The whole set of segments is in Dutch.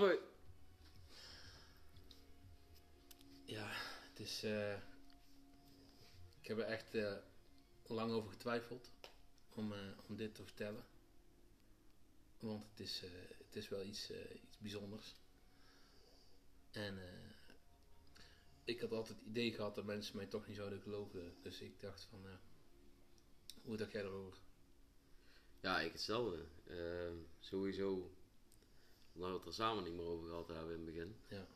voor... Ja, het is. eh, ik heb er echt eh, lang over getwijfeld om, eh, om dit te vertellen. Want het is, eh, het is wel iets, eh, iets bijzonders. En eh, ik had altijd het idee gehad dat mensen mij toch niet zouden geloven. Dus ik dacht van, eh, hoe dacht jij erover? Ja, ik hetzelfde. Ehm, sowieso, omdat we het er samen niet meer over gehad hebben in het begin. Ja.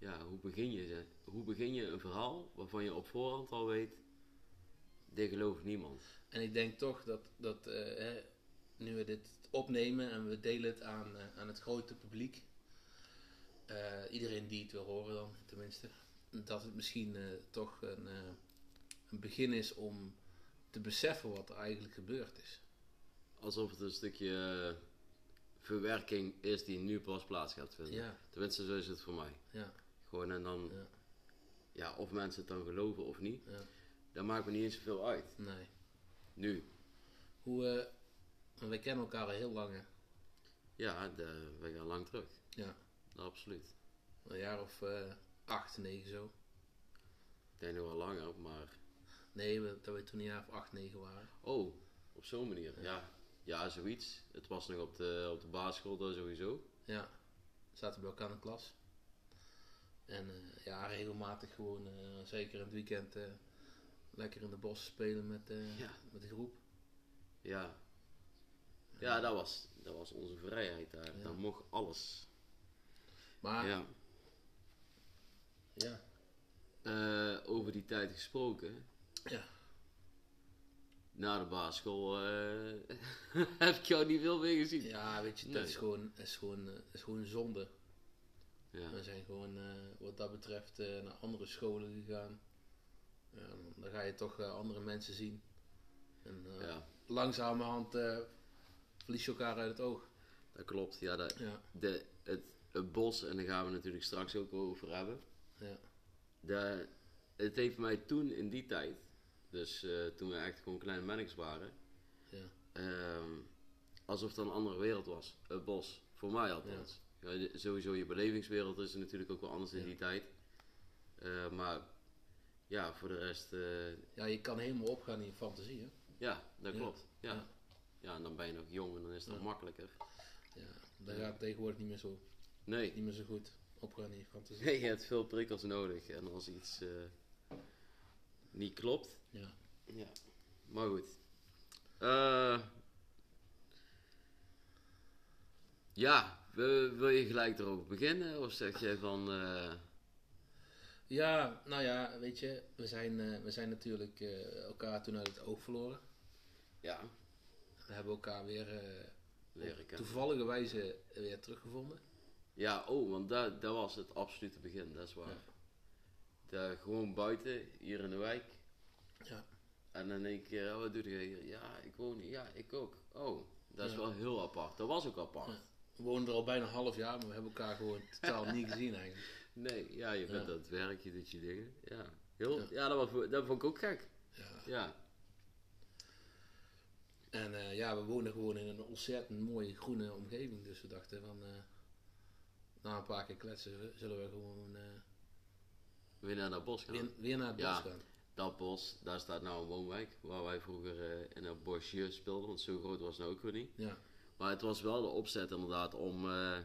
Ja, hoe begin je, hoe begin je een verhaal waarvan je op voorhand al weet, dit gelooft niemand. En ik denk toch dat, dat eh, hè, nu we dit opnemen en we delen het aan, eh, aan het grote publiek, eh, iedereen die het wil horen dan tenminste, dat het misschien toch een, een begin is om te beseffen wat er eigenlijk gebeurd is. Alsof het een stukje verwerking is die nu pas plaats gaat vinden. Ja, Tenminste, zo is het voor mij. ja, Gewoon en dan, Ja. ja, of mensen het dan geloven of niet, ja, dat maakt me niet eens zoveel uit. nee. Nu, Hoe, eh, want wij kennen elkaar al heel lang hè? ja, de, we gaan lang terug. Ja, Absoluut. een jaar of eh, acht, negen zo. Ik denk nog wel langer, maar... Nee, dat we toen een jaar of acht, negen waren. Oh, op zo'n manier, ja. Ja. zoiets. Het was nog op de, op de basisschool daar sowieso. Ja, zaten bij elkaar in de klas. En eh, ja, regelmatig gewoon, eh, zeker in het weekend, eh, lekker in de bos spelen met, Ja. met de groep. Ja. Ja, dat was, dat was onze vrijheid daar. Ja. Dan mocht alles. Maar ja, Ja. over die tijd gesproken. Ja. Na de basisschool eh, heb ik jou niet veel meer gezien. weet je, dat Nee. is gewoon, is gewoon, eh, is gewoon zonde. Ja. We zijn gewoon eh, wat dat betreft naar andere scholen gegaan. Ja, dan- ga je toch andere mensen zien. En ja, langzamerhand verlies je elkaar uit het oog. dat klopt. Ja, dat, Ja, de, het, het bos, en daar gaan we natuurlijk straks ook over hebben. ja, Dat, het heeft mij toen in die tijd, dus eh, toen we echt gewoon kleine mannetjes waren, ja, Ehm, alsof het een andere wereld was. Het bos. Voor mij althans. Ja. sowieso je belevingswereld is natuurlijk ook wel anders in die tijd. Eh, maar ja, voor de rest, eh, ja, je kan helemaal opgaan in je fantasie, hè? ja, dat klopt. Ja. Ja. En dan ben je nog jong en dan is het Ja. makkelijker. Ja, dat gaat tegenwoordig niet meer zo, Nee, niet meer zo goed opgaan in je fantasie. nee, je hebt veel prikkels nodig. En als iets niet klopt, Ja. ja. Maar goed. Eh, ja, wil, wil je gelijk erover beginnen? Of zeg jij van... eh, ja, nou ja, weet je, we zijn, eh, we zijn natuurlijk eh, elkaar toen uit het oog verloren. Ja, We hebben elkaar weer eh leren op kennen. toevallige wijze weer teruggevonden. Ja, oh, want dat, dat was het absolute begin, dat is waar. Ja. Gewoon buiten, hier in de wijk. Ja. En dan één keer, oh, wat doe je hier? Ja, ik woon hier. Ja, ik ook. Oh, dat is Ja. wel heel apart. Dat was ook apart. Ja. We wonen er al bijna een half jaar, maar we hebben elkaar gewoon totaal niet gezien eigenlijk. Nee, ja, je bent aan het werk, je doet je dingen. Ja, heel, Ja. dat, was, dat vond ik ook gek. Ja. Ja, En eh, ja, we wonen gewoon in een ontzettend mooie groene omgeving. Dus we dachten van, eh, na een paar keer kletsen zullen we gewoon eh, weer naar dat bos gaan. weer, weer naar het bos Ja. gaan. Dat bos, daar staat nou een woonwijk, waar wij vroeger eh, in een bosje speelden, want zo groot was het nou ook weer niet. Ja, Maar het was wel de opzet inderdaad om eh,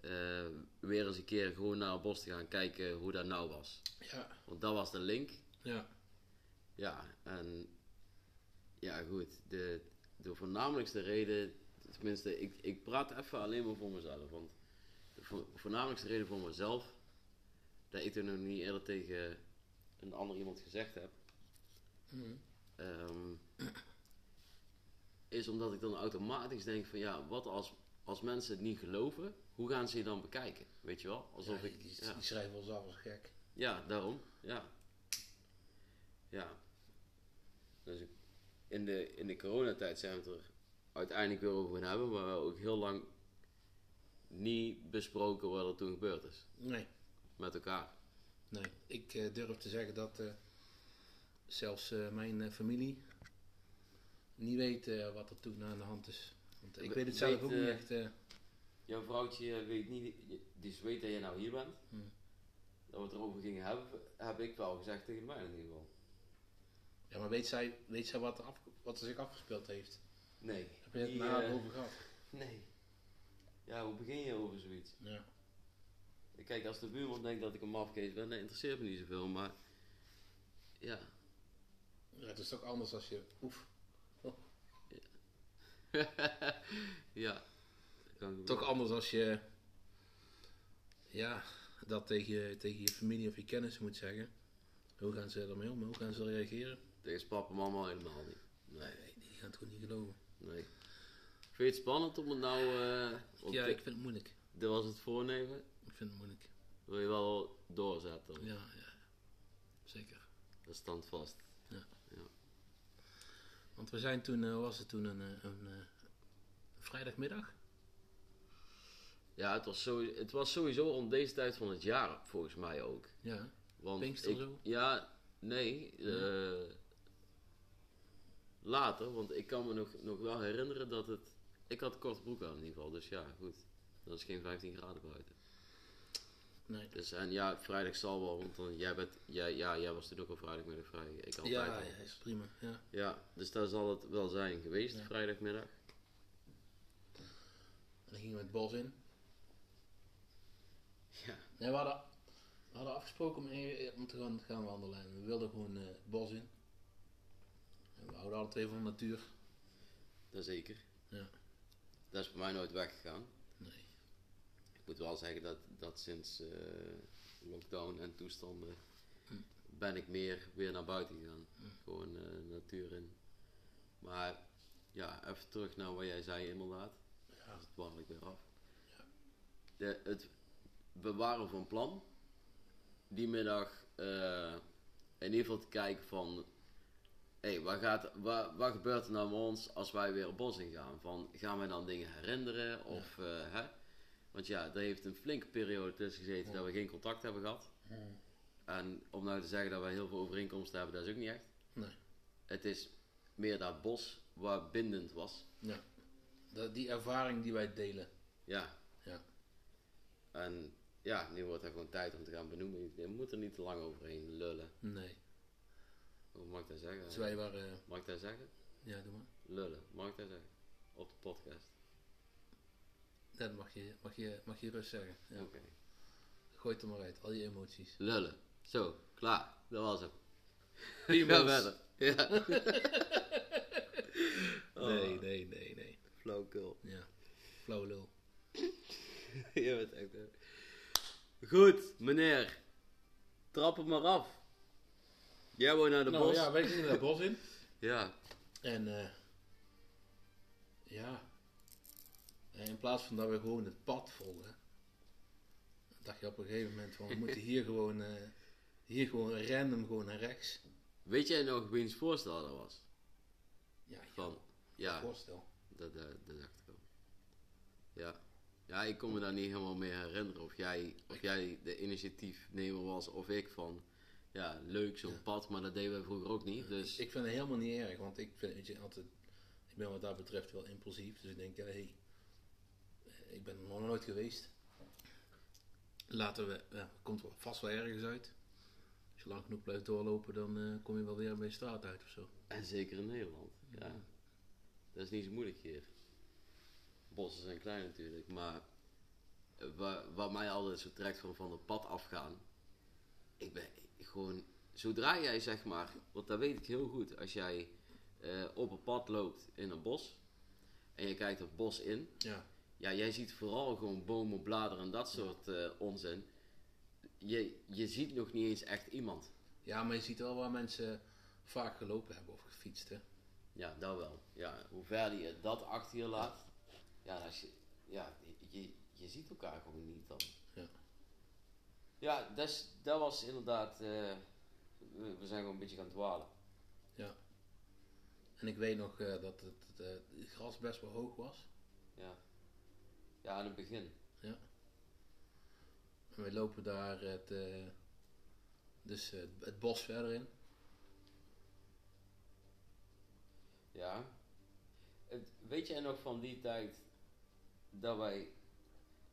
eh, weer eens een keer gewoon naar het bos te gaan kijken hoe dat nou was. ja, Want dat was de link. ja, Ja, en ja goed, de, de voornamelijkste reden, tenminste ik, ik praat even alleen maar voor mezelf. Want de vo- voornamelijkste reden voor mezelf, dat ik er nog niet eerder tegen een ander iemand gezegd heb, Mhm. Ehm, is omdat ik dan automatisch denk van ja, wat als, als mensen het niet geloven, hoe gaan ze je dan bekijken? Weet je wel? Alsof Ja, ik. die, Ja, die schrijven ons af als gek. ja daarom. Ja. Ja. Dus in de, in de coronatijd zijn we het er uiteindelijk weer over gaan hebben, maar we ook heel lang niet besproken wat er toen gebeurd is. Nee, Met elkaar. nee. Ik eh, durf te zeggen dat eh, zelfs eh, mijn familie niet weet wat er toen aan de hand is. Want ik We- weet het zelf weet, ook niet echt. jouw vrouwtje weet niet, die weet dat je nou hier bent. Hm. Dat we het erover gingen hebben, heb ik wel gezegd tegen mij in ieder geval. Ja, maar weet zij, weet zij wat, er af, wat er zich afgespeeld heeft? Nee. Heb je het Die, na over gehad? Nee. Ja, hoe begin je over zoiets? Ja. Kijk, als de buurman denkt dat ik een mafkees ben, dat interesseert me niet zoveel, maar... Ja. ja. Het is toch anders als je... Oef. ja. Dat kan Toch anders als je... Ja, dat tegen je, tegen je familie of je kennissen moet zeggen. Hoe gaan ze ermee om? Hoe gaan ze reageren? Tegen papa en mama helemaal niet. Nee, Nee, die gaan het gewoon niet geloven. nee. Vind je het spannend om het nou... eh Ja, ik vind het moeilijk. dit was het voornemen? Ik vind het moeilijk. Wil je wel doorzetten? Ja, ja. Zeker. Dat stand vast. Want we zijn toen, eh, was het toen een, eh, een, eh, vrijdagmiddag? Ja, het was, zo, het was sowieso om deze tijd van het jaar, volgens mij ook. Ja. Want Pinkster ik, zo? Ja, nee. later, want ik kan me nog, nog wel herinneren dat het... Ik had korte broek aan in ieder geval, dus ja, goed. Dat is geen 15 graden buiten. Nee. Dus en ja, vrijdag zal wel, want dan, jij, bent, jij, ja, jij was toen ook al vrijdagmiddag vrij. Ik altijd Ja, al. ja, is prima. Ja. Ja, dus daar zal het wel zijn geweest, Ja. vrijdagmiddag. En dan gingen we het bos in. Ja. Nee, we hadden, we hadden afgesproken om, even- om te gaan, gaan wandelen. En we wilden gewoon eh, het bos in. En we houden alle twee van de natuur. Dat zeker. Ja. Dat is bij mij nooit weggegaan. Moet wel zeggen dat, dat sinds eh, lockdown en toestanden Hm. ben ik meer weer naar buiten gegaan. Gewoon eh, natuur in. Maar ja, even terug naar wat jij zei inderdaad. Ja. Dat dwaal ik weer af. De, het, we waren van plan die middag eh, in ieder geval te kijken van... Hé, wat, gaat, wat, wat gebeurt er nou met ons als wij weer het bos ingaan? Van, gaan wij dan dingen herinneren? Of, eh, hè? Want ja, er heeft een flinke periode tussen gezeten dat we geen contact hebben gehad. En om nou te zeggen dat wij heel veel overeenkomsten hebben, dat is ook niet echt. Nee. Het is meer dat bos wat bindend was. Ja. Dat, die ervaring die wij delen. Ja. Ja. En ja, nu wordt er gewoon tijd om te gaan benoemen. Je moet er niet te lang overheen lullen. Nee. Hoe mag ik dat zeggen? Dus wij waren... Mag ik dat zeggen? Ja, doe maar. Lullen, mag ik dat zeggen? Op de podcast. Dat mag je, mag je, mag je rust zeggen. Ja. Oké. Gooi het er maar uit, al je emoties. Lullen. Zo, klaar. Dat was hem. Ga verder. Ja. Nee, nee, nee, nee. Flauwkul. Ja. Flauwe lul. Je bent echt... eh. Goed, meneer. Trap het maar af. Jij woont naar de nou bos. ja, wij gingen het bos in. ja. En eh ja, En in plaats van dat we gewoon het pad volgen, dacht je op een gegeven moment van we moeten hier gewoon, eh, hier gewoon random gewoon naar rechts. Weet jij nog wiens voorstel dat was? Ja, Van, ja, voorstel. dat, dat, dat dacht ik wel. Ja. Ja, ik kon me daar niet helemaal meer herinneren of jij, of jij de initiatiefnemer was of ik van, ja, leuk zo'n Ja. pad, maar dat deden we vroeger ook niet. Dus Ik vind het helemaal niet erg, want ik vind weet je, altijd, ik ben wat dat betreft wel impulsief. Dus ik denk, ja, hey, eh, ik ben er nog nooit geweest. Laten we, ja, komt wel vast wel ergens uit. Als je lang genoeg blijft doorlopen, dan eh, kom je wel weer bij de straat uit of zo. En zeker in Nederland. Ja. Dat is niet zo moeilijk hier. Bossen zijn klein natuurlijk, maar wa- wat mij altijd zo trekt van van het pad afgaan. Ik ben gewoon, zodra jij zeg maar, want dat weet ik heel goed, als jij eh, op een pad loopt in een bos en je kijkt het bos in, Ja, ja, jij ziet vooral gewoon bomen, bladeren en dat soort eh, onzin. Je, je ziet nog niet eens echt iemand. ja maar je ziet wel waar mensen vaak gelopen hebben of gefietst. Hè? Ja, dat wel. Ja, hoe ver je dat achter je laat. Ja, als je, ja je, je, ziet elkaar gewoon niet dan. Ja. Ja, dat, is- dat was inderdaad. eh, we, zijn gewoon een beetje gaan dwalen. En ik weet nog eh, dat het, het, eh, het gras best wel hoog was. Ja. Ja, in het begin. En we lopen daar het, eh, dus, eh, het bos verder in. Ja. Het, weet jij nog van die tijd dat wij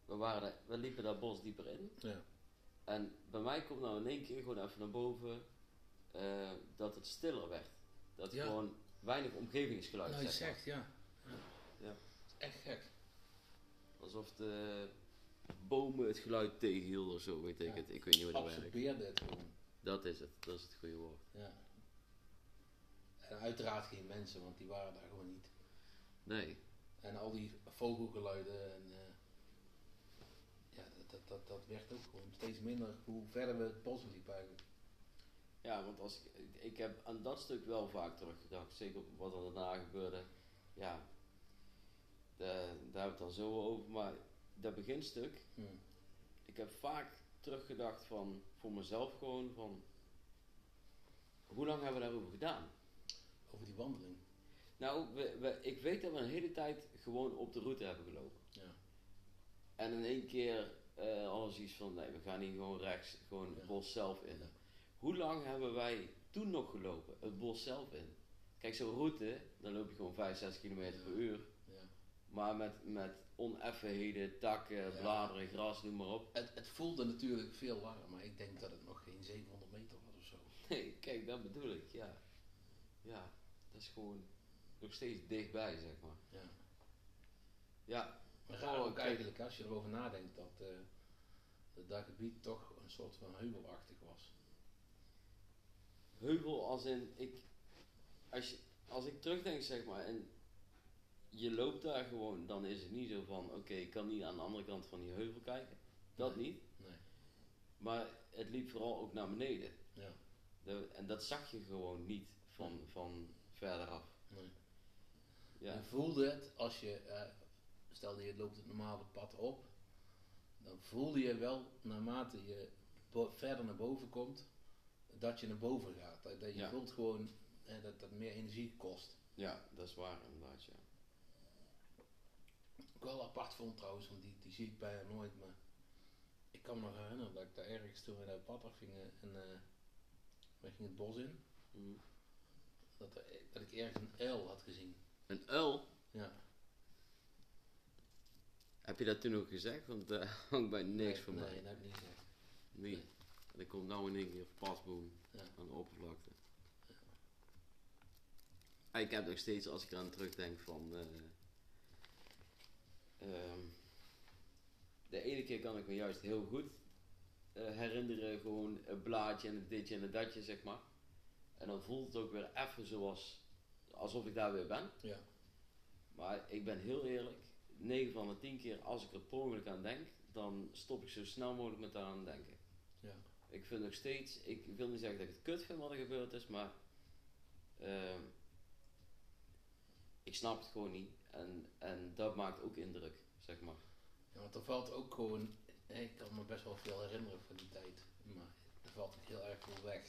we, waren, we liepen dat bos dieper in. Ja. En bij mij komt nou in één keer gewoon even naar boven eh, dat het stiller werd. Dat Ja. gewoon weinig omgevingsgeluid Nou, je zegt, ja. ja. Ja. Echt gek. Alsof de bomen het geluid tegenhielden of zo, weet ik Ja. het. Ik weet niet hoe dat werkt. Absorbeerde het gewoon. Dat is het, dat is het goede woord. Ja. En uiteraard geen mensen, want die waren daar gewoon niet. Nee, En al die vogelgeluiden en eh, ja, dat, dat, dat, dat werd ook gewoon steeds minder hoe verder we het bos liepen eigenlijk. ja, want als ik, ik heb aan dat stuk wel vaak teruggedacht. Zeker op wat er daarna gebeurde. Ja, de- daar hebben we het dan zo over. Maar dat beginstuk, Hm. ik heb vaak teruggedacht van, voor mezelf gewoon van, hoe lang hebben we daarover gedaan? Over die wandeling. Nou, we, we, ik weet dat we een hele tijd gewoon op de route hebben gelopen. Ja. En in één keer eh alles iets van, nee, we gaan hier gewoon rechts, gewoon het bos zelf in. Ja. Hoe lang hebben wij toen nog gelopen, het bos zelf in? Kijk, zo'n route, dan loop je gewoon 5, 6 km per uur. Maar met, met oneffenheden, takken, bladeren, gras, noem maar op. Het, het voelde natuurlijk veel langer, maar ik denk dat het nog geen 700 meter was of zo. Nee, kijk, dat bedoel ik, ja. Ja, dat is gewoon nog steeds dichtbij, zeg maar. Ja. Ja, Maar raar Oh, ook eigenlijk als je erover nadenkt dat, eh, dat dat gebied toch een soort van heuvelachtig was. heuvel als in, ik, als, je, als ik terugdenk zeg maar, en je loopt daar gewoon, dan is het niet zo van, oké, ik kan niet aan de andere kant van die heuvel kijken. Dat Nee. niet. Nee. Maar het liep vooral ook naar beneden. Ja. De- en dat zag je gewoon niet van, van verderaf. Nee. Ja, Je voelde het als je, eh, stel je loopt het normale pad op, dan voelde je wel naarmate je verder naar boven komt, dat je naar boven gaat. Dat, dat je Ja. voelt gewoon eh, dat dat meer energie kost. ja, dat is waar inderdaad, ja. Ik wel apart vond trouwens, want die, die zie ik bijna nooit, maar ik kan me nog herinneren dat ik daar ergens toen we naar het pad afgingen en eh we gingen het bos in, Mhm. dat, er, dat ik ergens een uil had gezien. Een uil, Ja. heb je dat toen ook gezegd? Want daar hangt bij niks nee, van nee, mij. dat heb ik niet gezegd. Nee. En ik kom nou in één keer pasboom Ja. aan de oppervlakte. Ah, Ik heb nog steeds, als ik eraan terugdenk, van. eh, ehm, de ene keer kan ik me juist heel goed eh, herinneren, gewoon een blaadje en een ditje en een datje, zeg maar. En dan voelt het ook weer even zoals. alsof ik daar weer ben. Ja. Maar ik ben heel eerlijk, 9 van de 10 keer als ik er per aan denk, dan stop ik zo snel mogelijk met daar aan denken. Ja. Ik vind nog steeds, ik wil niet zeggen dat ik het kut vind wat er gebeurd is, maar ehm, ik snap het gewoon niet. En, en dat maakt ook indruk, zeg maar. Ja, want er valt ook gewoon, ik kan me best wel veel herinneren van die tijd, maar er valt ook heel erg veel weg.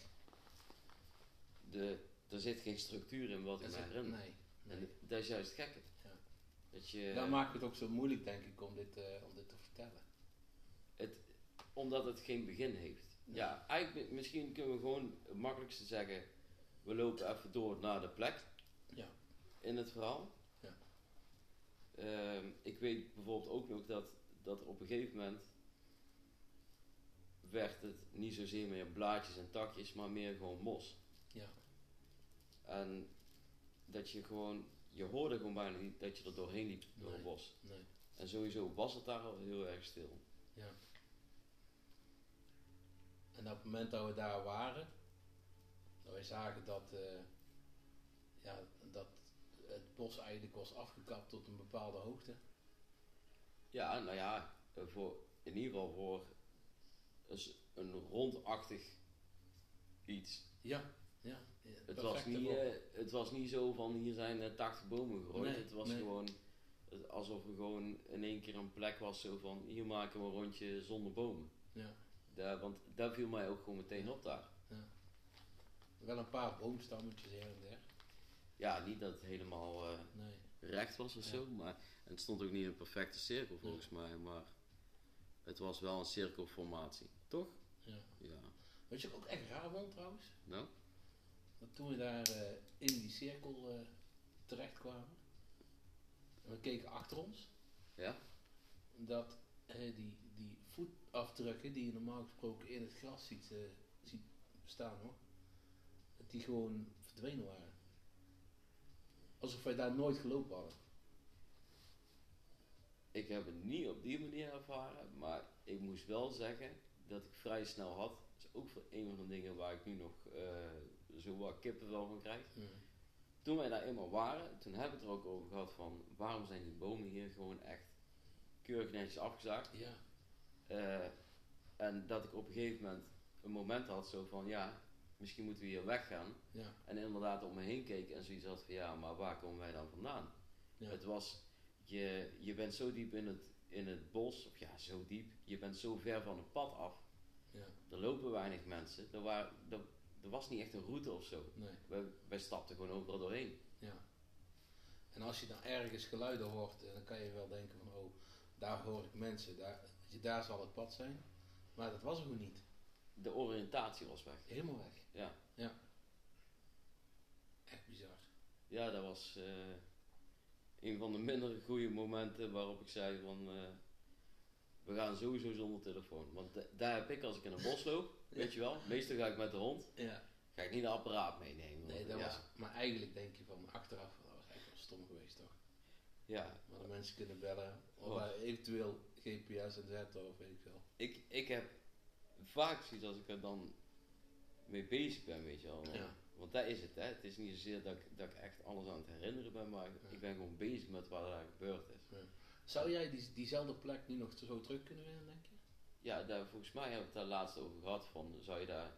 De, er zit geen structuur in wat ik me herinner. nee, En dat is juist gekke. Ja. Dat je, maakt het ook zo moeilijk, denk ik, om dit, eh, om dit te vertellen. het, omdat het geen begin heeft. Nee. Ja, eigenlijk misschien kunnen we gewoon het makkelijkste zeggen, we lopen even door naar de plek. In het verhaal. Ja. Ehm, ik weet bijvoorbeeld ook nog dat, dat op een gegeven moment werd het niet zozeer meer blaadjes en takjes, maar meer gewoon mos. Ja. En dat je gewoon, je hoorde gewoon bijna niet dat je er doorheen liep door Nee. het bos. Nee. En sowieso was het daar al heel erg stil. Ja. En op het moment dat we daar waren, dat wij zagen dat, eh, ja, dat het bos eigenlijk was afgekapt tot een bepaalde hoogte. Ja, nou ja, voor, in ieder geval voor een, rondachtig iets. Ja, ja. ja Het was, niet, eh, het was niet zo van hier zijn eh, 80 bomen gegooid. Nee, het was nee. gewoon alsof er gewoon in één keer een plek was zo van hier maken we een rondje zonder bomen. Ja. Daar, want daar viel mij ook gewoon meteen op daar. Wel een paar boomstammetjes her en der. Ja, niet dat het helemaal eh, Nee. recht was of Ja. zo, maar en het stond ook niet in een perfecte cirkel volgens mij, maar het was wel een cirkelformatie, toch? Ja. Ja. Weet je wat ik ook echt raar vond trouwens? Nou? Dat toen we daar eh, in die cirkel eh terecht kwamen, en we keken achter ons, Ja? dat die, die voetafdrukken die je normaal gesproken in het gras ziet, ziet staan hoor, dat die gewoon verdwenen waren. Alsof wij daar nooit gelopen hadden. Ik heb het niet op die manier ervaren, maar ik moest wel zeggen dat ik vrij snel had. Dat is ook voor een van de dingen waar ik nu nog eh, zo wat kippenvel van krijg. Toen wij daar eenmaal waren, toen hebben we het er ook over gehad van waarom zijn die bomen hier gewoon echt keurig netjes afgezaagd. Ja, Eh, en dat ik op een gegeven moment een moment had zo van ja, misschien moeten we hier weggaan. ja, En inderdaad om me heen keek en zoiets had van ja, maar waar komen wij dan vandaan? ja. Het was, je, je bent zo diep in het, in het bos, of ja, zo diep, je bent zo ver van het pad af. ja. Er lopen weinig mensen, er, waren, er, er was niet echt een route of zo. Nee, Wij, wij stapten gewoon overal doorheen. ja. En als je dan ergens geluiden hoort, eh, dan kan je wel denken van, oh, daar hoor ik mensen, daar, daar zal het pad zijn. Maar dat was er gewoon niet. De oriëntatie was weg. Helemaal weg. Ja, Echt bizar. ja dat was eh, een van de minder goede momenten waarop ik zei van eh, we gaan sowieso zonder telefoon. Want da- daar heb ik als ik in een bos loop, weet je wel, meestal ga ik met de hond, Ja. ga ik niet een apparaat meenemen. Nee, dat ja, was, maar eigenlijk denk je van achteraf, dat was echt wel stom geweest toch? ja, Maar de mensen kunnen bellen, of Oh. eventueel GPS en zetten of weet ik veel. ik, ik heb vaak zoiets als ik er dan mee bezig ben, weet je wel. Ja. Want dat is het, hè. Het is niet zozeer dat ik, dat ik echt alles aan het herinneren ben, maar Ja. ik ben gewoon bezig met wat er gebeurd is. Zou jij die, diezelfde plek nu nog zo terug kunnen winnen, denk je? Ja, daar, volgens mij hebben we het daar laatst over gehad. Van, zou je daar,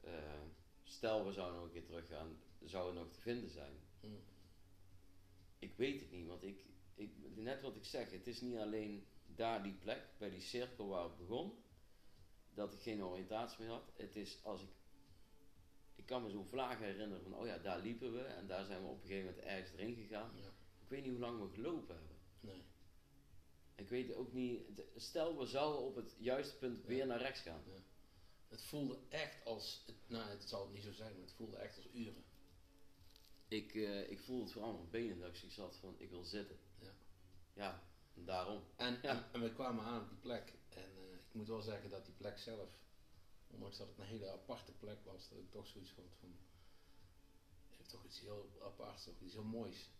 eh, stel we zouden nog een keer teruggaan, zou het nog te vinden zijn? Mm. Ik weet het niet, want ik, ik, net wat ik zeg, het is niet alleen daar die plek, bij die cirkel waar het begon, dat ik geen oriëntatie meer had. Het is als ik, ik kan me zo vlagen herinneren van, oh ja, daar liepen we en daar zijn we op een gegeven moment ergens erin gegaan. Ja. Ik weet niet hoe lang we gelopen hebben. Nee. Ik weet ook niet, stel we zouden op het juiste punt weer naar rechts gaan. Het voelde echt als, het, nou het zal het niet zo zijn, maar het voelde echt als uren. Ik, eh, ik voelde het vooral mijn benen dat ik had van ik wil zitten. Ja. Ja, daarom. En, Ja. en, en we kwamen aan op die plek. Ik moet wel zeggen dat die plek zelf, ondanks dat het een hele aparte plek was, dat ik toch zoiets vond van. Heeft toch iets heel aparts, toch iets heel moois.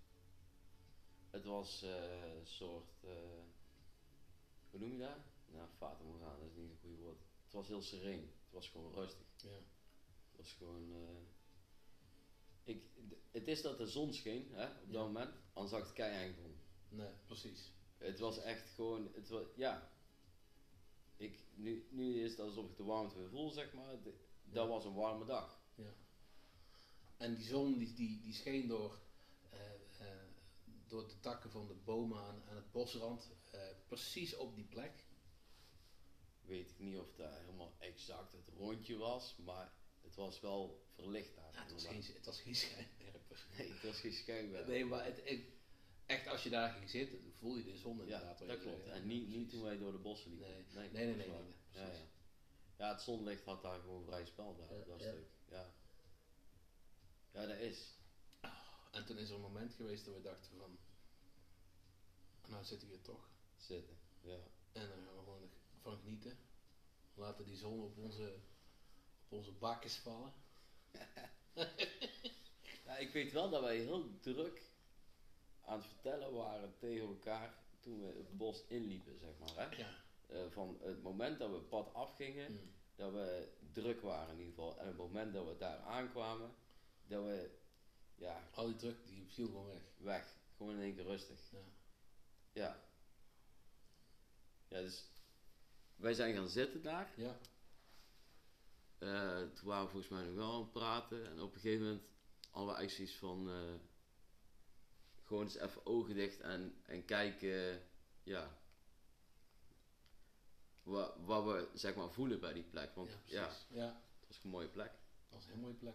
Het was eh, een soort, eh, hoe noem je dat? Nou, Fata Morgana, dat is niet een goede woord. Het was heel sereen. Het was gewoon rustig. Ja. Het was gewoon, eh, ik, het is dat de zon scheen hè, op dat Ja. moment, anders zag het keihard. Nee, precies. Het was echt gewoon, het was, ja. Ik, nu, nu is het alsof ik de warmte weer voel, zeg maar. De- dat Ja. was een warme dag. Ja. En die zon die, die, die scheen door, eh, door de takken van de bomen aan, aan het bosrand, eh, precies op die plek. weet ik niet of dat helemaal exact het rondje was, maar het was wel verlicht daar. Ja, het, was geen, het was geen schijnwerper. Nee, het was geen schijnwerper. Nee, maar het, ik- echt als je daar ging zitten, voel je de zon ja, inderdaad. wat dat klopt. En Ja, niet, niet toen wij door de bossen liepen. Nee. nee, Nee, nee, ja, ja. ja, het zonlicht had daar gewoon vrij spel daar, Ja, op dat ja. stuk. Ja. ja, dat is. En toen is er een moment geweest dat we dachten van, nou zitten we hier toch. Zitten. Ja. En dan gaan we gewoon van genieten. We laten die zon op onze, op onze bakjes vallen. ja, ik weet wel dat wij heel druk aan het vertellen waren tegen elkaar toen we het bos inliepen, zeg maar. Hè? Ja. Eh, van het moment dat we het pad afgingen, Mm. dat we druk waren in ieder geval. En het moment dat we daar aankwamen, dat we ja, Al die druk die viel gewoon weg. weg. Gewoon in één keer rustig. Ja. Ja. Ja, dus wij zijn gaan zitten daar. Ja. Eh, toen waren we volgens mij nog wel aan het praten. En op een gegeven moment hadden we eigenlijk zoiets van... eh, gewoon eens even ogen dicht en, en kijken... ja... Wat, wat we zeg maar voelen bij die plek. Want ja, ja, het was een mooie plek. Dat was een heel mooie plek.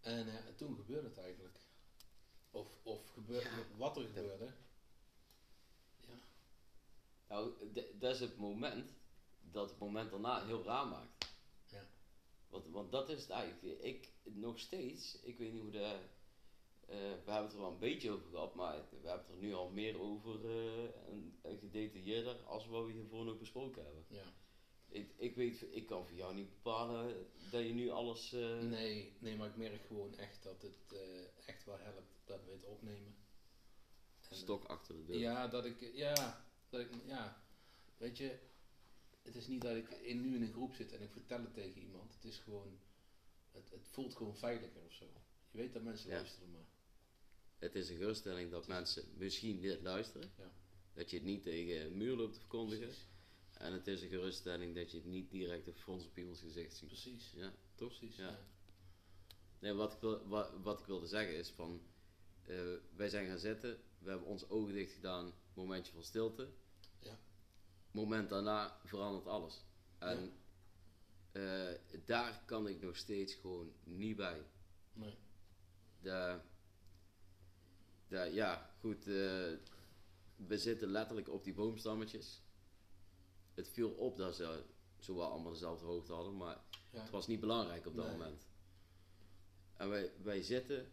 En, eh, en toen gebeurde het eigenlijk. Of, of gebeurde wat er gebeurde. Ja. Nou, dat is het moment dat het moment daarna heel raar maakt. Ja. Want, want dat is het eigenlijk. Ik nog steeds, ik weet niet hoe de. We hebben het er wel een beetje over gehad, maar we hebben het er nu al meer over uh, en, en, gedetailleerder als wat we hiervoor nog besproken hebben. Ja. Ik, ik weet, ik kan voor jou niet bepalen dat je nu alles... Uh... Nee, nee, maar ik merk gewoon echt dat het uh, echt wel helpt dat we het opnemen. En, Stok achter de deur. Ja, dat ik, ja, dat ik, ja, weet je, het is niet dat ik in, nu in een groep zit en ik vertel het tegen iemand. Het is gewoon, het, het voelt gewoon veiliger of zo. Je weet dat mensen luisteren, maar... Het is een geruststelling dat mensen misschien dit luisteren. Ja. Dat je het niet tegen een muur loopt te verkondigen. En het is een geruststelling dat je het niet direct op frons op iemands gezicht ziet. Precies. Ja, toch? Precies, ja. Nee, wat ik, wil, wat, wat ik wilde zeggen is van... Uh, wij zijn gaan zitten, we hebben ons ogen dicht gedaan, momentje van stilte. Ja. Moment daarna verandert alles. En ja. uh, daar kan ik nog steeds gewoon niet bij. Nee. De, de, ja, goed. Uh, we zitten letterlijk op die boomstammetjes. Het viel op dat ze zowel allemaal dezelfde hoogte hadden, maar ja. het was niet belangrijk op dat Nee. moment. En wij, wij zitten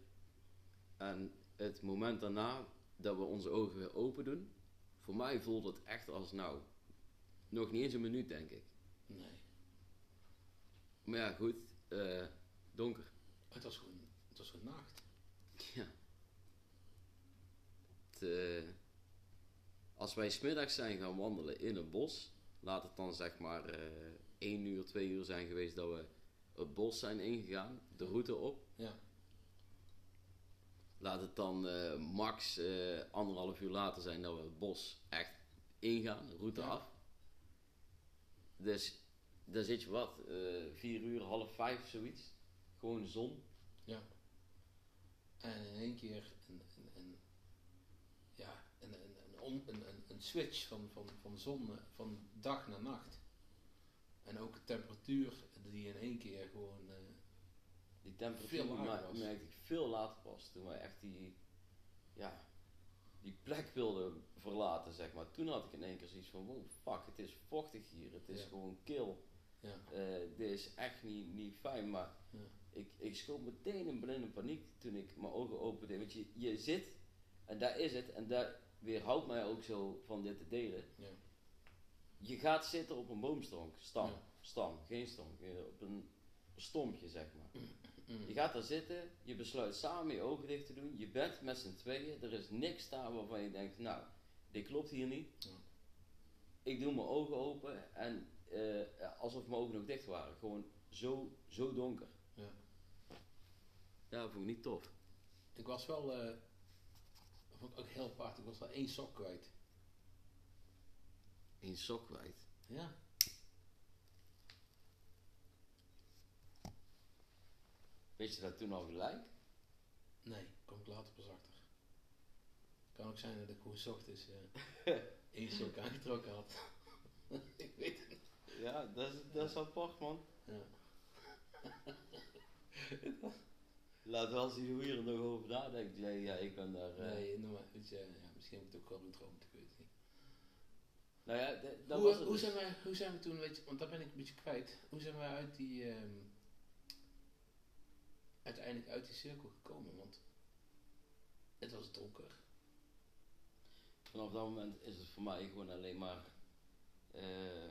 en het moment daarna dat we onze ogen weer open doen, voor mij voelt het echt als nou, nog niet eens een minuut denk ik. Nee. Maar ja, goed, eh, donker. Het was gewoon, het was gewoon nacht. Ja. Het, eh, als wij smiddags zijn gaan wandelen in een bos, laat het dan zeg maar eh 1 uur, 2 uur zijn geweest dat we het bos zijn ingegaan, de route op. Ja. Laat het dan eh, max anderhalf uur later zijn dat we het bos echt ingaan, de route Ja. af. Dus daar zit je wat, eh 4 uur, half vijf, zoiets. Gewoon zon. Ja. En in één keer een, een, een ja, een, een, een, een, switch van, van, van zon, van dag naar nacht. En ook de temperatuur die in één keer gewoon, eh, Die temperatuur Veel lager mer- was. merkte ik veel later pas. Toen wij echt die, ja, die plek wilden verlaten, zeg maar. Toen had ik in één keer zoiets van, wow, fuck, het is vochtig hier. Het is Ja. gewoon kil. ja, Eh, dit is echt niet, niet fijn. Maar Ja. ik, ik schoot meteen in blinde paniek toen ik mijn ogen opende. Want je, je zit, en daar is het. En daar weerhoudt mij ook zo van dit te delen. ja, Je gaat zitten op een boomstronk, stam, Ja. stam, geen stonk, eh, op een stompje zeg maar. Mm. Je gaat daar zitten, je besluit samen je ogen dicht te doen, je bent met z'n tweeën, er is niks daar waarvan je denkt, nou, dit klopt hier niet. Ja. Ik doe mijn ogen open en eh, alsof mijn ogen nog dicht waren, gewoon zo, zo donker. Ja. Dat vond ik niet tof. Ik was wel, eh, vond ik ook heel apart, ik was wel één sok kwijt. Eén sok kwijt. Ja. Weet je dat toen al gelijk? Nee, kom ik later pas achter. Kan ook zijn dat ik gewoon 's ochtends eh één sok aangetrokken had. ik weet het niet. Ja, dat is, dat is apart man. Ja. Laat wel zien hoe je er nog over nadenkt. Ja, ja ik ben daar... eh, Nee, noem maar, weet je, ja, misschien heb ik het ook wel gedroomd, ik weet het niet. Nou ja, dat hoe, was het hoe, dus. zijn wij, hoe zijn we toen, weet je, want daar ben ik een beetje kwijt. Hoe zijn wij uit die, ehm, uiteindelijk uit die cirkel gekomen? Want het was donker. Vanaf dat moment is het voor mij gewoon alleen maar. eh,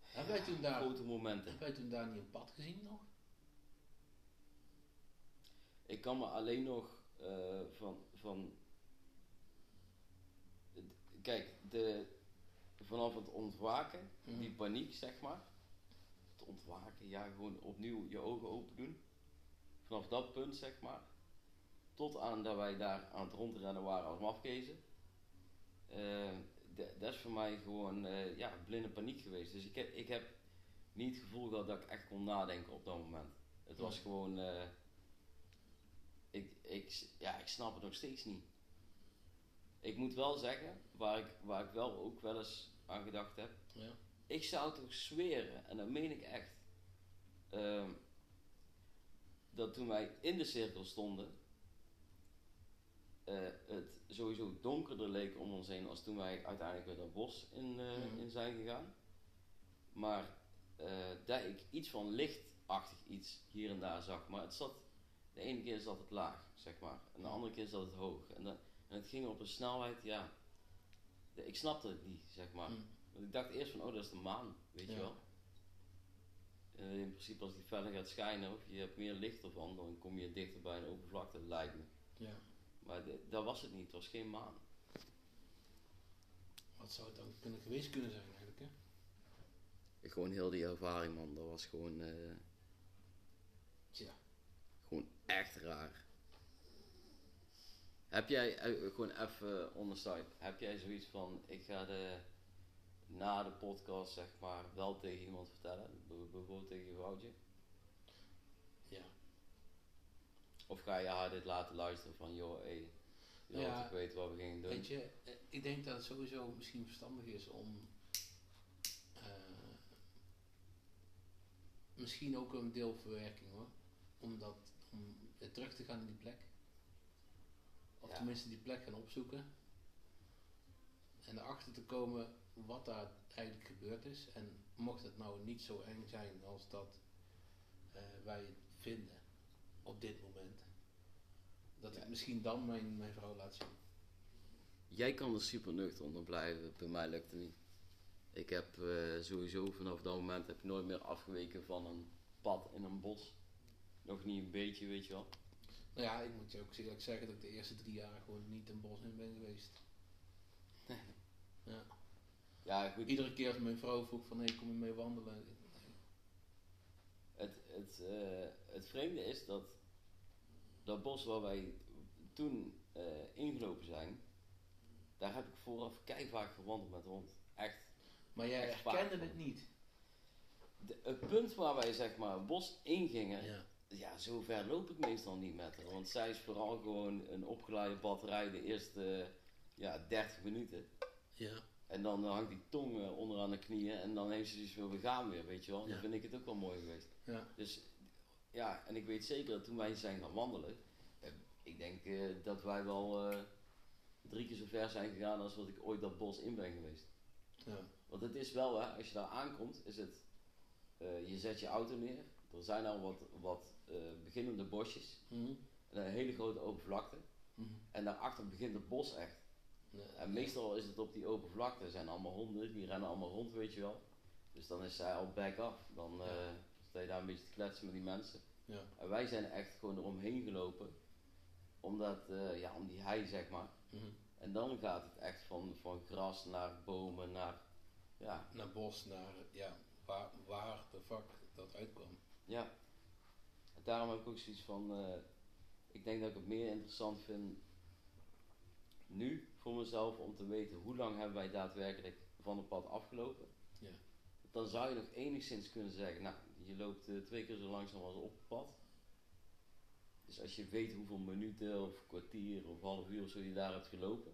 Hebben wij toen daar, grote momenten. hebben wij toen daar niet een pad gezien nog? Ik kan me alleen nog eh, van. van kijk, de, vanaf het ontwaken, Mhm. die paniek zeg maar. Het ontwaken, ja, gewoon opnieuw je ogen open doen. Vanaf dat punt zeg maar. Tot aan dat wij daar aan het rondrennen waren als mafkezen. D- dat is voor mij gewoon eh, ja, blinde paniek geweest. Dus ik heb, ik heb niet het gevoel gehad dat ik echt kon nadenken op dat moment. Het was Nee. gewoon. Ik, ik, ja, ik snap het nog steeds niet. Ik moet wel zeggen, waar ik, waar ik wel ook wel eens aan gedacht heb. Ja. Ik zou toch zweren, en dat meen ik echt. ehm, dat toen wij in de cirkel stonden. eh, het sowieso donkerder leek om ons heen als toen wij uiteindelijk weer dat bos in, eh, Mhm. in zijn gegaan. Maar eh, dat ik iets van lichtachtig iets hier en daar zag. Maar het zat de ene keer zat het laag, zeg maar. En de andere keer zat het hoog. En, dan, en het ging op een snelheid, ja. de- ik snapte het niet, zeg maar. Mm. Want ik dacht eerst van, oh, dat is de maan, weet je wel. In principe, als die feller gaat schijnen of je hebt meer licht ervan, dan kom je dichter bij een oppervlakte, lijkt me. Ja. Maar de- dat was het niet, het was geen maan. Wat zou het dan kunnen geweest kunnen zijn eigenlijk, hè? Gewoon heel die ervaring, man, dat was gewoon, eh, Tja. Echt raar. Heb jij, eh, gewoon even on the side, heb jij zoiets van, ik ga de, na de podcast, zeg maar, wel tegen iemand vertellen, bijvoorbeeld tegen je vrouwtje? Ja. Of ga je haar dit laten luisteren van, joh, hé, je Ja. had ik weten wat we gingen doen? Weet je, eh, ik denk dat het sowieso misschien verstandig is om eh, misschien ook een deelverwerking hoor. Om, dat, om weer terug te gaan naar die plek. Of Ja. tenminste die plek gaan opzoeken. En erachter te komen wat daar eigenlijk gebeurd is. En mocht het nou niet zo eng zijn als dat eh, wij het vinden op dit moment. Dat Ja. ik misschien dan mijn, mijn vrouw laat zien. Jij kan er super nuchter onder blijven, bij mij lukt het niet. Ik heb eh, sowieso vanaf dat moment heb ik nooit meer afgeweken van een pad in een bos. Nog niet een beetje, weet je wel. Nou ja, ik moet je ook eerlijk zeggen dat ik de eerste drie jaar gewoon niet een bos in ben geweest. Ja. Ja, goed. Iedere keer als mijn vrouw vroeg van, hé, kom je mee wandelen? Nee. Het, het, eh, het vreemde is dat dat bos waar wij toen eh, ingelopen zijn, daar heb ik vooraf vaak gewandeld met de hond. Echt. Maar jij Echt waar. herkende het niet. De, het punt waar wij zeg maar het bos ingingen, Ja. Ja, zo ver loop ik meestal niet met haar. Want zij is vooral gewoon een opgeleide batterij de eerste ja, 30 minuten. Ja. En dan hangt die tong eh, onderaan de knieën en dan heeft ze dus van we gaan weer, weet je wel. Ja. Dan vind ik het ook wel mooi geweest. Ja. Dus ja, en ik weet zeker dat toen wij zijn gaan wandelen, eh, ik denk eh, dat wij wel eh, drie keer zo ver zijn gegaan als wat ik ooit dat bos in ben geweest. Ja. Want het is wel, hè, als je daar aankomt, is het, eh, je zet je auto neer, er zijn al wat, wat eh, beginnende bosjes, Mhm. en een hele grote open vlakte, Mhm. en daarachter begint het bos echt. Ja. En meestal is het op die open vlakte, er zijn allemaal honden, die rennen allemaal rond, weet je wel. Dus dan is zij al back af. Dan Ja. sta je daar een beetje te kletsen met die mensen. Ja. En wij zijn echt gewoon eromheen gelopen. Omdat, eh, ja, om die hei zeg maar. Mhm. En dan gaat het echt van, van gras naar bomen naar, ja, Naar bos, naar, ja, waar, waar de fuck dat uitkwam. ja. Daarom heb ik ook zoiets van, eh, ik denk dat ik het meer interessant vind nu voor mezelf om te weten hoe lang hebben wij daadwerkelijk van het pad afgelopen. Ja. Dan zou je nog enigszins kunnen zeggen, nou, je loopt eh, twee keer zo langzaam als op het pad. Dus als je weet hoeveel minuten of kwartier of half uur of zo je daar hebt gelopen,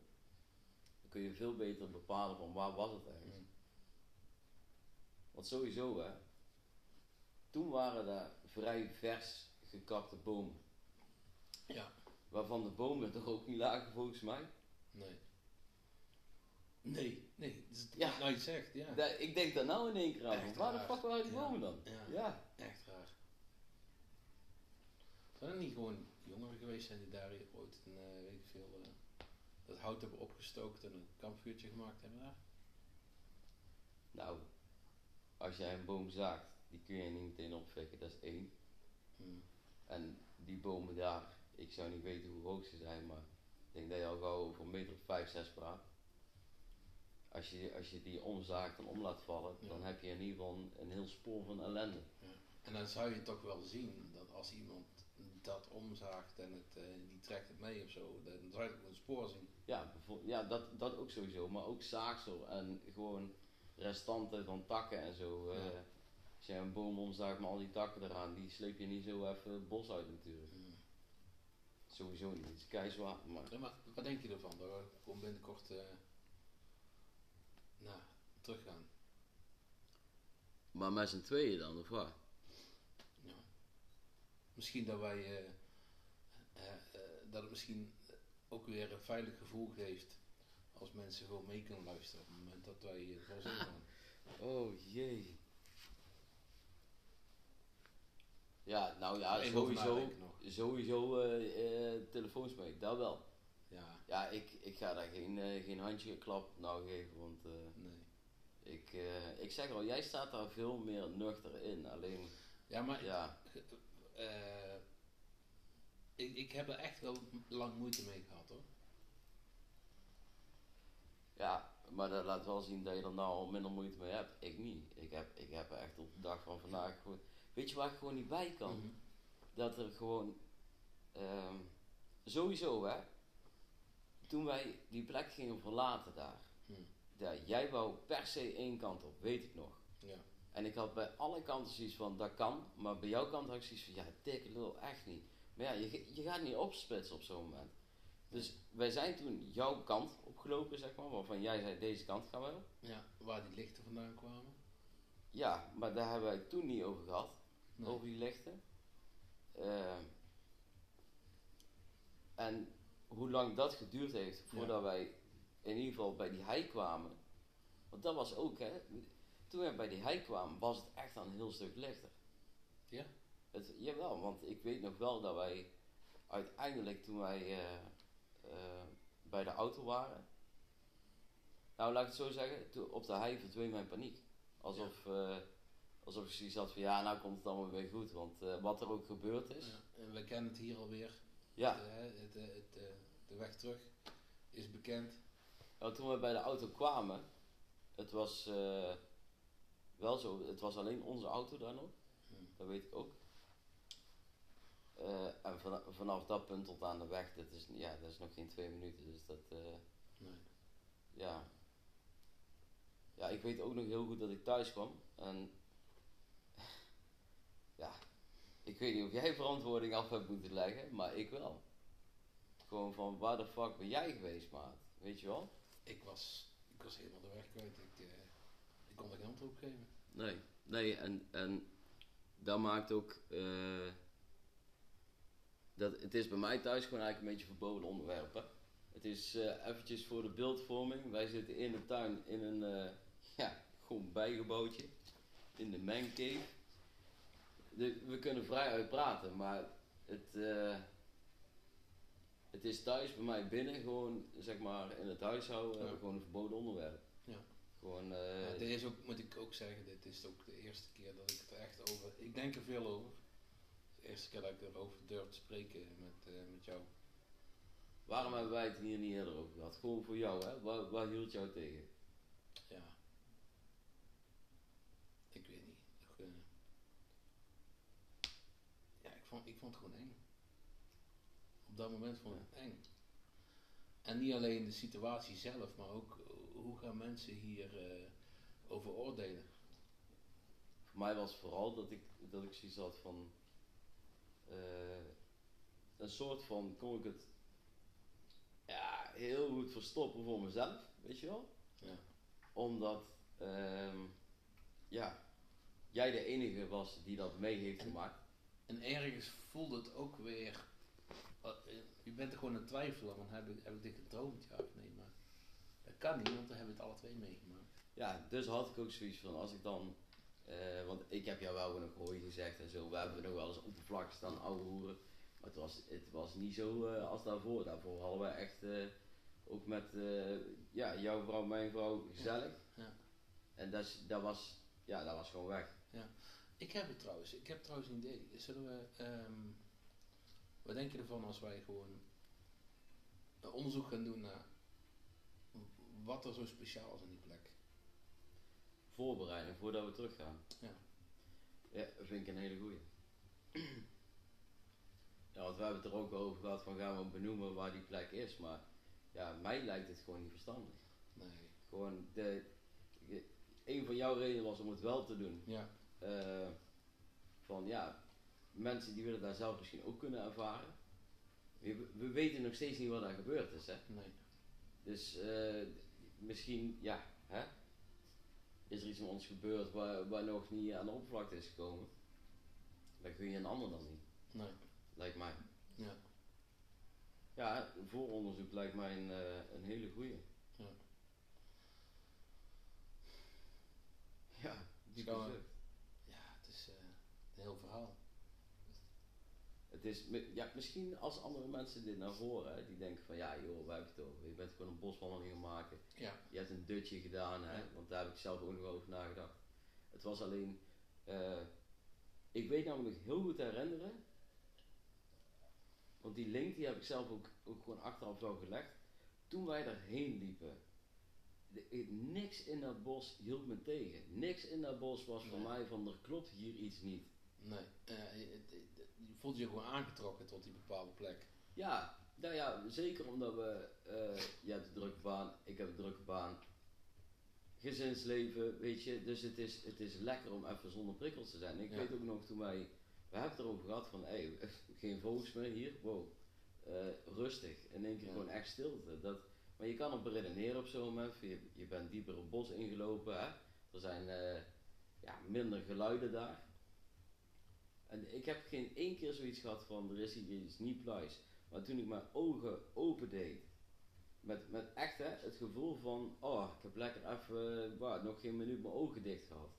dan kun je veel beter bepalen van waar was het eigenlijk. Mhm. Want sowieso hè, toen waren daar vrij vers gekapte bomen. Ja. Waarvan de bomen toch ook niet lagen volgens mij. Nee. Nee, nee. Dus Ja. ja. Nou, je zegt, ja. Da- ik denk daar nou in één keer aan. Waar de fuck waren die Ja. bomen dan? Ja. ja. Echt raar. Zijn er niet gewoon jongeren geweest zijn die daar ooit een, eh, weet ik veel, eh, dat hout hebben opgestookt en een kampvuurtje gemaakt hebben daar? Nou, als jij een boom zaagt, die kun je niet meteen opfikken, dat is één. Hmm. En die bomen daar, ik zou niet weten hoe hoog ze zijn, maar ik denk dat je al gauw over een meter of vijf, zes praat. Als je, als je die omzaagt en om laat vallen, Ja. dan heb je in ieder geval een, een heel spoor van ellende. En dan zou je toch wel zien dat als iemand dat omzaagt en het, eh, die trekt het mee of zo, dan zou je toch een spoor zien. Ja, ja dat, dat ook sowieso, maar ook zaagsel en gewoon restanten van takken en zo. eh, Ja. Als je een boom omzaagt met al die takken eraan, die sleep je niet zo even het bos uit natuurlijk. Hmm. Sowieso niet, het is keizwaar, maar Ja, maar wat denk je ervan? Dat we gewoon binnenkort eh nou, teruggaan. Maar met z'n tweeën dan, of wat? Ja. Misschien dat wij eh, eh, dat het misschien ook weer een veilig gevoel geeft als mensen gewoon mee kunnen luisteren op het moment dat wij het bos ingaan. Oh jee. Ja, nou ja, Even sowieso, sowieso eh telefoons mee, dat wel. Ja, Ja, ik, ik ga daar geen, eh, geen handjeklap nou geven, want nee. ik, ik zeg al, jij staat daar veel meer nuchter in. Alleen, Ja, maar ja, ik, ik heb er echt wel lang moeite mee gehad hoor. ja, maar dat laat wel zien dat je er nou al minder moeite mee hebt. Ik niet. Ik heb, ik heb echt op de dag van vandaag gewoon... Weet je waar ik gewoon niet bij kan? Mhm. dat er gewoon ehm, sowieso hè, toen wij die plek gingen verlaten daar, ja, jij wou per se één kant op, weet ik nog. Ja. En ik had bij alle kanten zoiets van dat kan, maar bij jouw kant had ik zoiets van ja, dikke lul, echt niet. Maar ja, je, je gaat niet opsplitsen op zo'n moment. Dus wij zijn toen jouw kant opgelopen, zeg maar, waarvan jij zei deze kant gaan we op. ja, waar die lichten vandaan kwamen. Ja, maar daar hebben wij toen niet over gehad. Nee. over die lichten. Ehm, en hoe lang dat geduurd heeft voordat wij in ieder geval bij die hei kwamen. Want dat was ook, hè. Toen we bij die hei kwamen, was het echt al een heel stuk lichter. Ja? Het, jawel, want ik weet nog wel dat wij uiteindelijk toen wij eh, eh, bij de auto waren. Nou, laat ik het zo zeggen, toen, op de hei verdween mijn paniek. Alsof, eh, alsof ik zoiets had van ja, nou komt het allemaal weer goed. Want eh, wat er ook gebeurd is. Ja. En we kennen het hier alweer. Ja, het, eh, het, eh, de weg terug is bekend. nou, toen we bij de auto kwamen, het was eh, wel zo, het was alleen onze auto daar nog. Hm. Dat weet ik ook. En van- vanaf dat punt tot aan de weg, dat is, ja, dat is nog geen twee minuten. Dus dat, Nee. ja. Ja, ik weet ook nog heel goed dat ik thuis kwam. En ja, ik weet niet of jij verantwoording af hebt moeten leggen, maar ik wel. Gewoon van waar de fuck ben jij geweest, maat? Weet je wel? Ik was, ik was helemaal de weg kwijt. Ik, eh, ik kon er geen antwoord op geven. Nee, nee, en, en dat maakt ook. eh, dat, het is bij mij thuis gewoon eigenlijk een beetje verboden onderwerp. Hè? Het is eh eventjes voor de beeldvorming. Wij zitten in de tuin in een ja, gewoon bijgebouwtje. In de mancave. De, we kunnen vrij uit praten, maar het, eh, het is thuis bij mij binnen gewoon, zeg maar, in het huishouden, Ja. gewoon een verboden onderwerp. Ja. Gewoon, eh, Ja, dit is ook, moet ik ook zeggen, dit is ook de eerste keer dat ik het er echt over. Ik denk er veel over. De eerste keer dat ik erover durf te spreken met, eh, met jou. Waarom hebben wij het hier niet eerder over gehad? Gewoon voor jou, hè? Waar, waar hield jou tegen? Ja. Ik weet niet. Ik, eh, ja, ik vond, ik vond het gewoon eng. Op dat moment vond ik het eng. En niet alleen de situatie zelf, maar ook eh, hoe gaan mensen hier eh, over oordelen. Voor mij was vooral dat ik, dat ik zoiets had van... eh, een soort van, kon ik het ja, heel goed verstoppen voor mezelf, weet je wel? Ja. Omdat, ehm, ja, jij de enige was die dat mee heeft gemaakt. En ergens voelde het ook weer. eh, Je bent er gewoon aan het twijfelen, want heb ik, heb ik dit gedroomd, ja of nee? Maar dat kan niet, want we hebben het alle twee meegemaakt. Ja, dus had ik ook zoiets van, als ik dan... eh, want ik heb jou wel nog hooi gezegd en zo. We hebben nog wel eens op de vlak staan ouwe hoeren. Maar het was, het was niet zo eh, als daarvoor. Daarvoor hadden we echt ook met ja, jouw vrouw, mijn vrouw gezellig. Ja. En dat, dat, was, ja, dat was gewoon weg. Ik heb het trouwens, ik heb trouwens een idee. Zullen we, ehm, wat denk je ervan als wij gewoon een onderzoek gaan doen naar wat er zo speciaal is aan die plek? Voorbereiding voordat we teruggaan. Ja. Ja, dat vind ik een hele goeie. Ja, want we hebben het er ook over gehad van gaan we benoemen waar die plek is. Maar ja, mij lijkt het gewoon niet verstandig. Nee. Gewoon, de, de- een van jouw redenen was om het wel te doen. Ja, Eh, van ja, mensen die willen daar zelf misschien ook kunnen ervaren. We, we weten nog steeds niet wat er gebeurd is, hè. nee. Dus eh, misschien, ja, hè? Is er iets met ons gebeurd waar, waar nog niet aan de oppervlakte is gekomen? Dan kun je een ander dan niet, Nee. lijkt mij. Ja. Ja, vooronderzoek lijkt mij een, eh, een hele goeie. Ja. Ja, die Zou- zucht. Ja, het is eh, een heel verhaal. Het is, ja, misschien als andere mensen dit nou horen, hè, die denken van ja joh, waar heb je het over? Je bent gewoon een boswandeling gaan maken. Ja. Je hebt een dutje gedaan, hè? Ja. want daar heb ik zelf ook nog over nagedacht. Het was alleen, eh, ik weet namelijk heel goed te herinneren, want die link die heb ik zelf ook, ook gewoon achteraf zo gelegd. Toen wij erheen liepen, de- niks in dat bos hield me tegen. Niks in dat bos was voor Nee. mij van er klopt hier iets niet. Nee, eh, je, je voelt je gewoon aangetrokken tot die bepaalde plek. Ja, nou ja, zeker omdat we, eh jij hebt een drukke baan, ik heb een drukke baan. Gezinsleven, weet je, dus het is, het is lekker om even zonder prikkels te zijn. Ik Ja. weet ook nog toen wij, we hebben het erover gehad van, hé, geen vogels meer hier, wow, eh, rustig, in één keer Ja. gewoon echt stilte. Dat, maar je kan op beredeneren op zo'n moment, je, je bent dieper het bos ingelopen, hè? er zijn ja, minder geluiden daar. En ik heb geen één keer zoiets gehad van, er is hier iets niet pluis. Maar toen ik mijn ogen open deed, met, met echt hè, het gevoel van, oh, ik heb lekker even, wauw, nog geen minuut mijn ogen dicht gehad.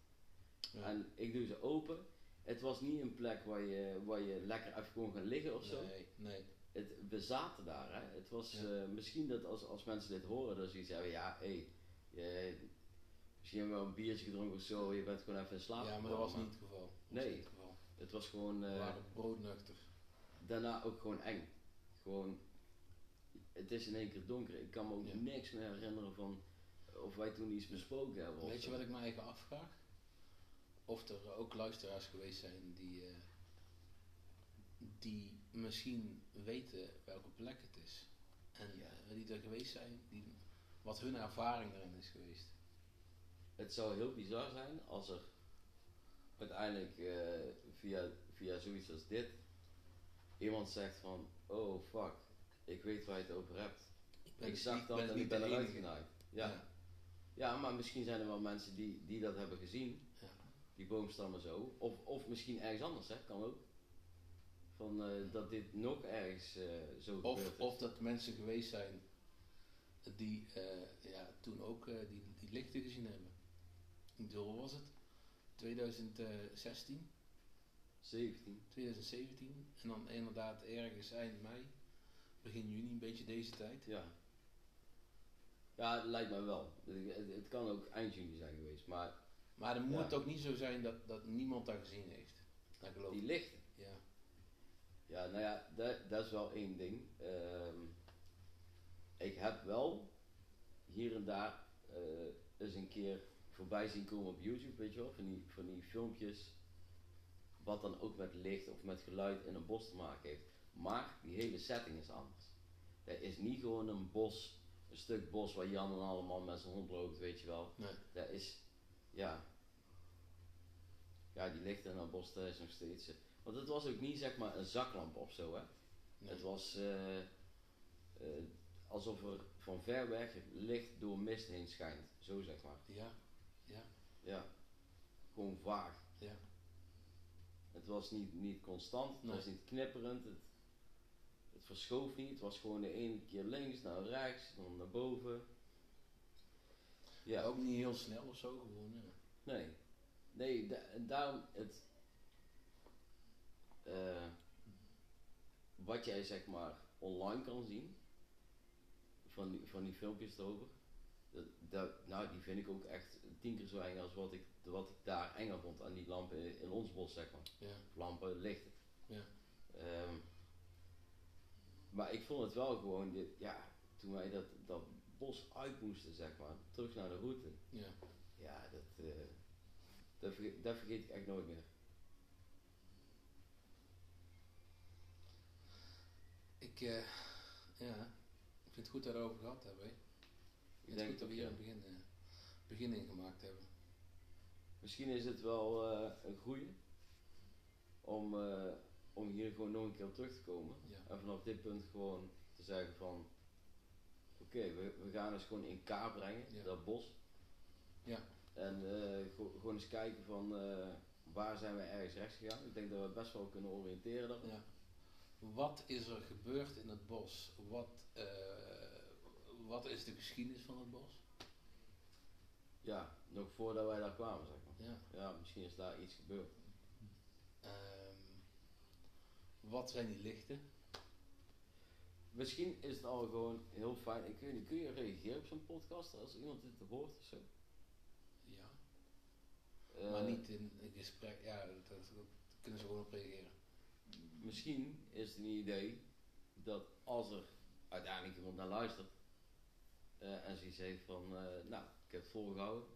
Ja. En ik doe ze open. Het was niet een plek waar je, waar je lekker even kon gaan liggen of zo. Nee, nee. Het, we zaten daar, hè. Het was Ja. eh, misschien dat als, als mensen dit horen, dat ze iets hebben, ja, hé, je- misschien hebben we wel een biertje gedronken of zo, je bent gewoon even in slaap Ja, maar dat was niet het geval. Nee. Het was gewoon... Eh, waren broodnuchter. daarna ook gewoon eng. Gewoon, het is in één keer donker. Ik kan me ook Ja. niks meer herinneren van of wij toen iets besproken hebben. Weet je wat ik me eigen afvraag? Of er ook luisteraars geweest zijn die, eh, die misschien weten welke plek het is. En Ja. eh, die er geweest zijn, die, wat hun ervaring erin is geweest. Het zou heel bizar zijn als er uiteindelijk eh, via, via zoiets als dit iemand zegt van, oh fuck, ik weet waar je het over hebt. ben ik dus zag dat ben en ik ben eruit genaaid. Ja. Ja. ja, maar misschien zijn er wel mensen die, die dat hebben gezien. Ja. die boomstammen zo. Of, of misschien ergens anders, hè? kan ook. Van, eh, dat dit nog ergens eh, zo gebeurd Of, dat mensen geweest zijn die ja, toen ook die, die lichten gezien hebben. Wat was het? 2016, 17. 2017 en dan inderdaad ergens eind mei, begin juni, een beetje deze tijd. Ja. Ja, het lijkt mij wel. Het, het kan ook eind juni zijn geweest. Maar Maar het moet Ja. ook niet zo zijn dat, dat niemand dat gezien heeft. Dat geloof die lichten. Ja. Ja, nou ja, dat, dat is wel één ding. Ehm, ik heb wel hier en daar eh, eens een keer voorbij zien komen op YouTube, weet je wel, van die, van die filmpjes. Wat dan ook met licht of met geluid in een bos te maken heeft. Maar die hele setting is anders. Het is niet gewoon een bos, een stuk bos waar Jan en allemaal met zijn hond loopt, weet je wel. Nee. Dat is, ja. Ja, die licht in dat bos, dat is nog steeds. eh, Want het was ook niet zeg maar een zaklamp of zo, hè. nee. Het was eh, eh, alsof er van ver weg licht door mist heen schijnt. Zo zeg maar. Ja, ja. Gewoon vaag. ja. Het was niet, niet constant, het Nee. was niet knipperend. Het, het verschoof niet. Het was gewoon de ene keer links, naar rechts, dan naar boven. Ja. Ook niet heel snel of zo, gewoon. Ja. Nee. Nee, da- daarom het. eh, wat jij zeg maar online kan zien, van die, van die filmpjes erover, dat, dat, nou die vind ik ook echt tien keer zo eng als wat ik, wat ik daar enger vond aan die lampen in, in ons bos zeg maar. Ja, lampen, lichten. ja. Ehm, maar ik vond het wel gewoon, dit, ja, toen wij dat, dat bos uit moesten zeg maar, terug naar de route. ja. Ja, dat, eh, dat, vergeet, dat vergeet ik echt nooit meer. Ik, eh, ja, ik vind het goed dat we het over gehad hebben. hè. Ik denk dat we hier een begin, eh, begin in gemaakt hebben. Misschien is het wel eh, een goeie om, eh, om hier gewoon nog een keer op terug te komen. Ja. En vanaf dit punt gewoon te zeggen van, oké, we, we gaan eens gewoon in kaart brengen, Ja. dat bos. Ja. En gewoon eens kijken van, waar zijn we ergens rechts gegaan. Ik denk dat we best wel kunnen oriënteren daarop. Ja. Wat is er gebeurd in het bos? Wat, wat is de geschiedenis van het bos? Ja, nog voordat wij daar kwamen, zeg maar. Ja. Ja, misschien is daar iets gebeurd. Ehm, Wat zijn die lichten? Misschien is het al gewoon heel fijn. Ik weet niet, kun je reageren op zo'n podcast als iemand dit hoort of zo? Ja. Eh, maar niet in een gesprek. Ja, dat kunnen ze gewoon op reageren. Misschien is het een idee dat als er uiteindelijk iemand naar luistert eh, en zoiets heeft van, eh, nou, ik heb het volgehouden.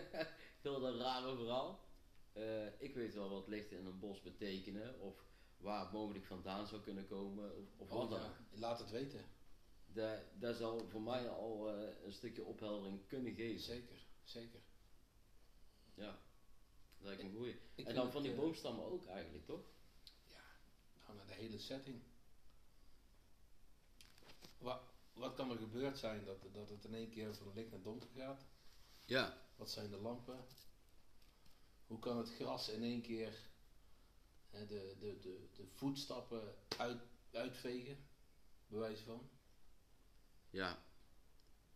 Heel dat rare verhaal. Eh, ik weet wel wat lichten in een bos betekenen of waar het mogelijk vandaan zou kunnen komen of, of wat Oh, dan ja. Laat het weten. Daar, daar zal voor mij al een stukje opheldering kunnen geven. Zeker, zeker. Ja, dat lijkt me een goeie. Ik En dan van die boomstammen ook eigenlijk, toch? Gewoon naar de hele setting. Wat, wat kan er gebeurd zijn dat, dat het in één keer van licht naar donker gaat? Ja. Wat zijn de lampen? Hoe kan het gras in één keer hè, de, de, de, de voetstappen uit, uitvegen? Bewijs van. Ja,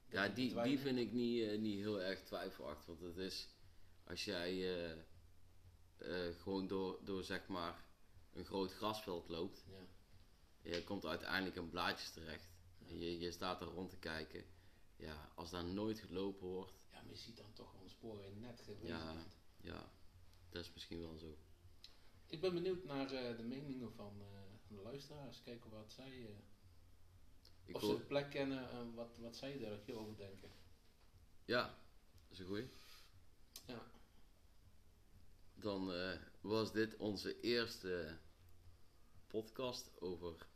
ja die, die vind ik niet, eh, niet heel erg twijfelachtig. Want het is, als jij eh, eh, gewoon door, door zeg maar een groot grasveld loopt, Ja. je komt uiteindelijk in blaadjes terecht. En je, je staat er rond te kijken. Ja, als daar nooit gelopen wordt, ja, maar je ziet dan toch wel een spoor je net geweest Ja. bent. ja, dat is misschien wel zo. Ik ben benieuwd naar eh, de meningen van, eh, van de luisteraars. Kijken wat zij... Ik of hoor- ze de plek kennen en wat, wat zij er over denken. ja, dat is een goeie. Ja. Dan was dit onze eerste podcast over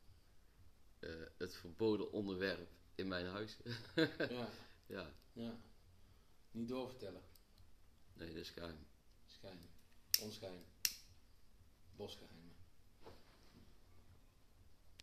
eh, het verboden onderwerp in mijn huis. ja, ja, ja. Niet doorvertellen. nee, dat is geheim. Schijn. Onschijn. Bosgeheim.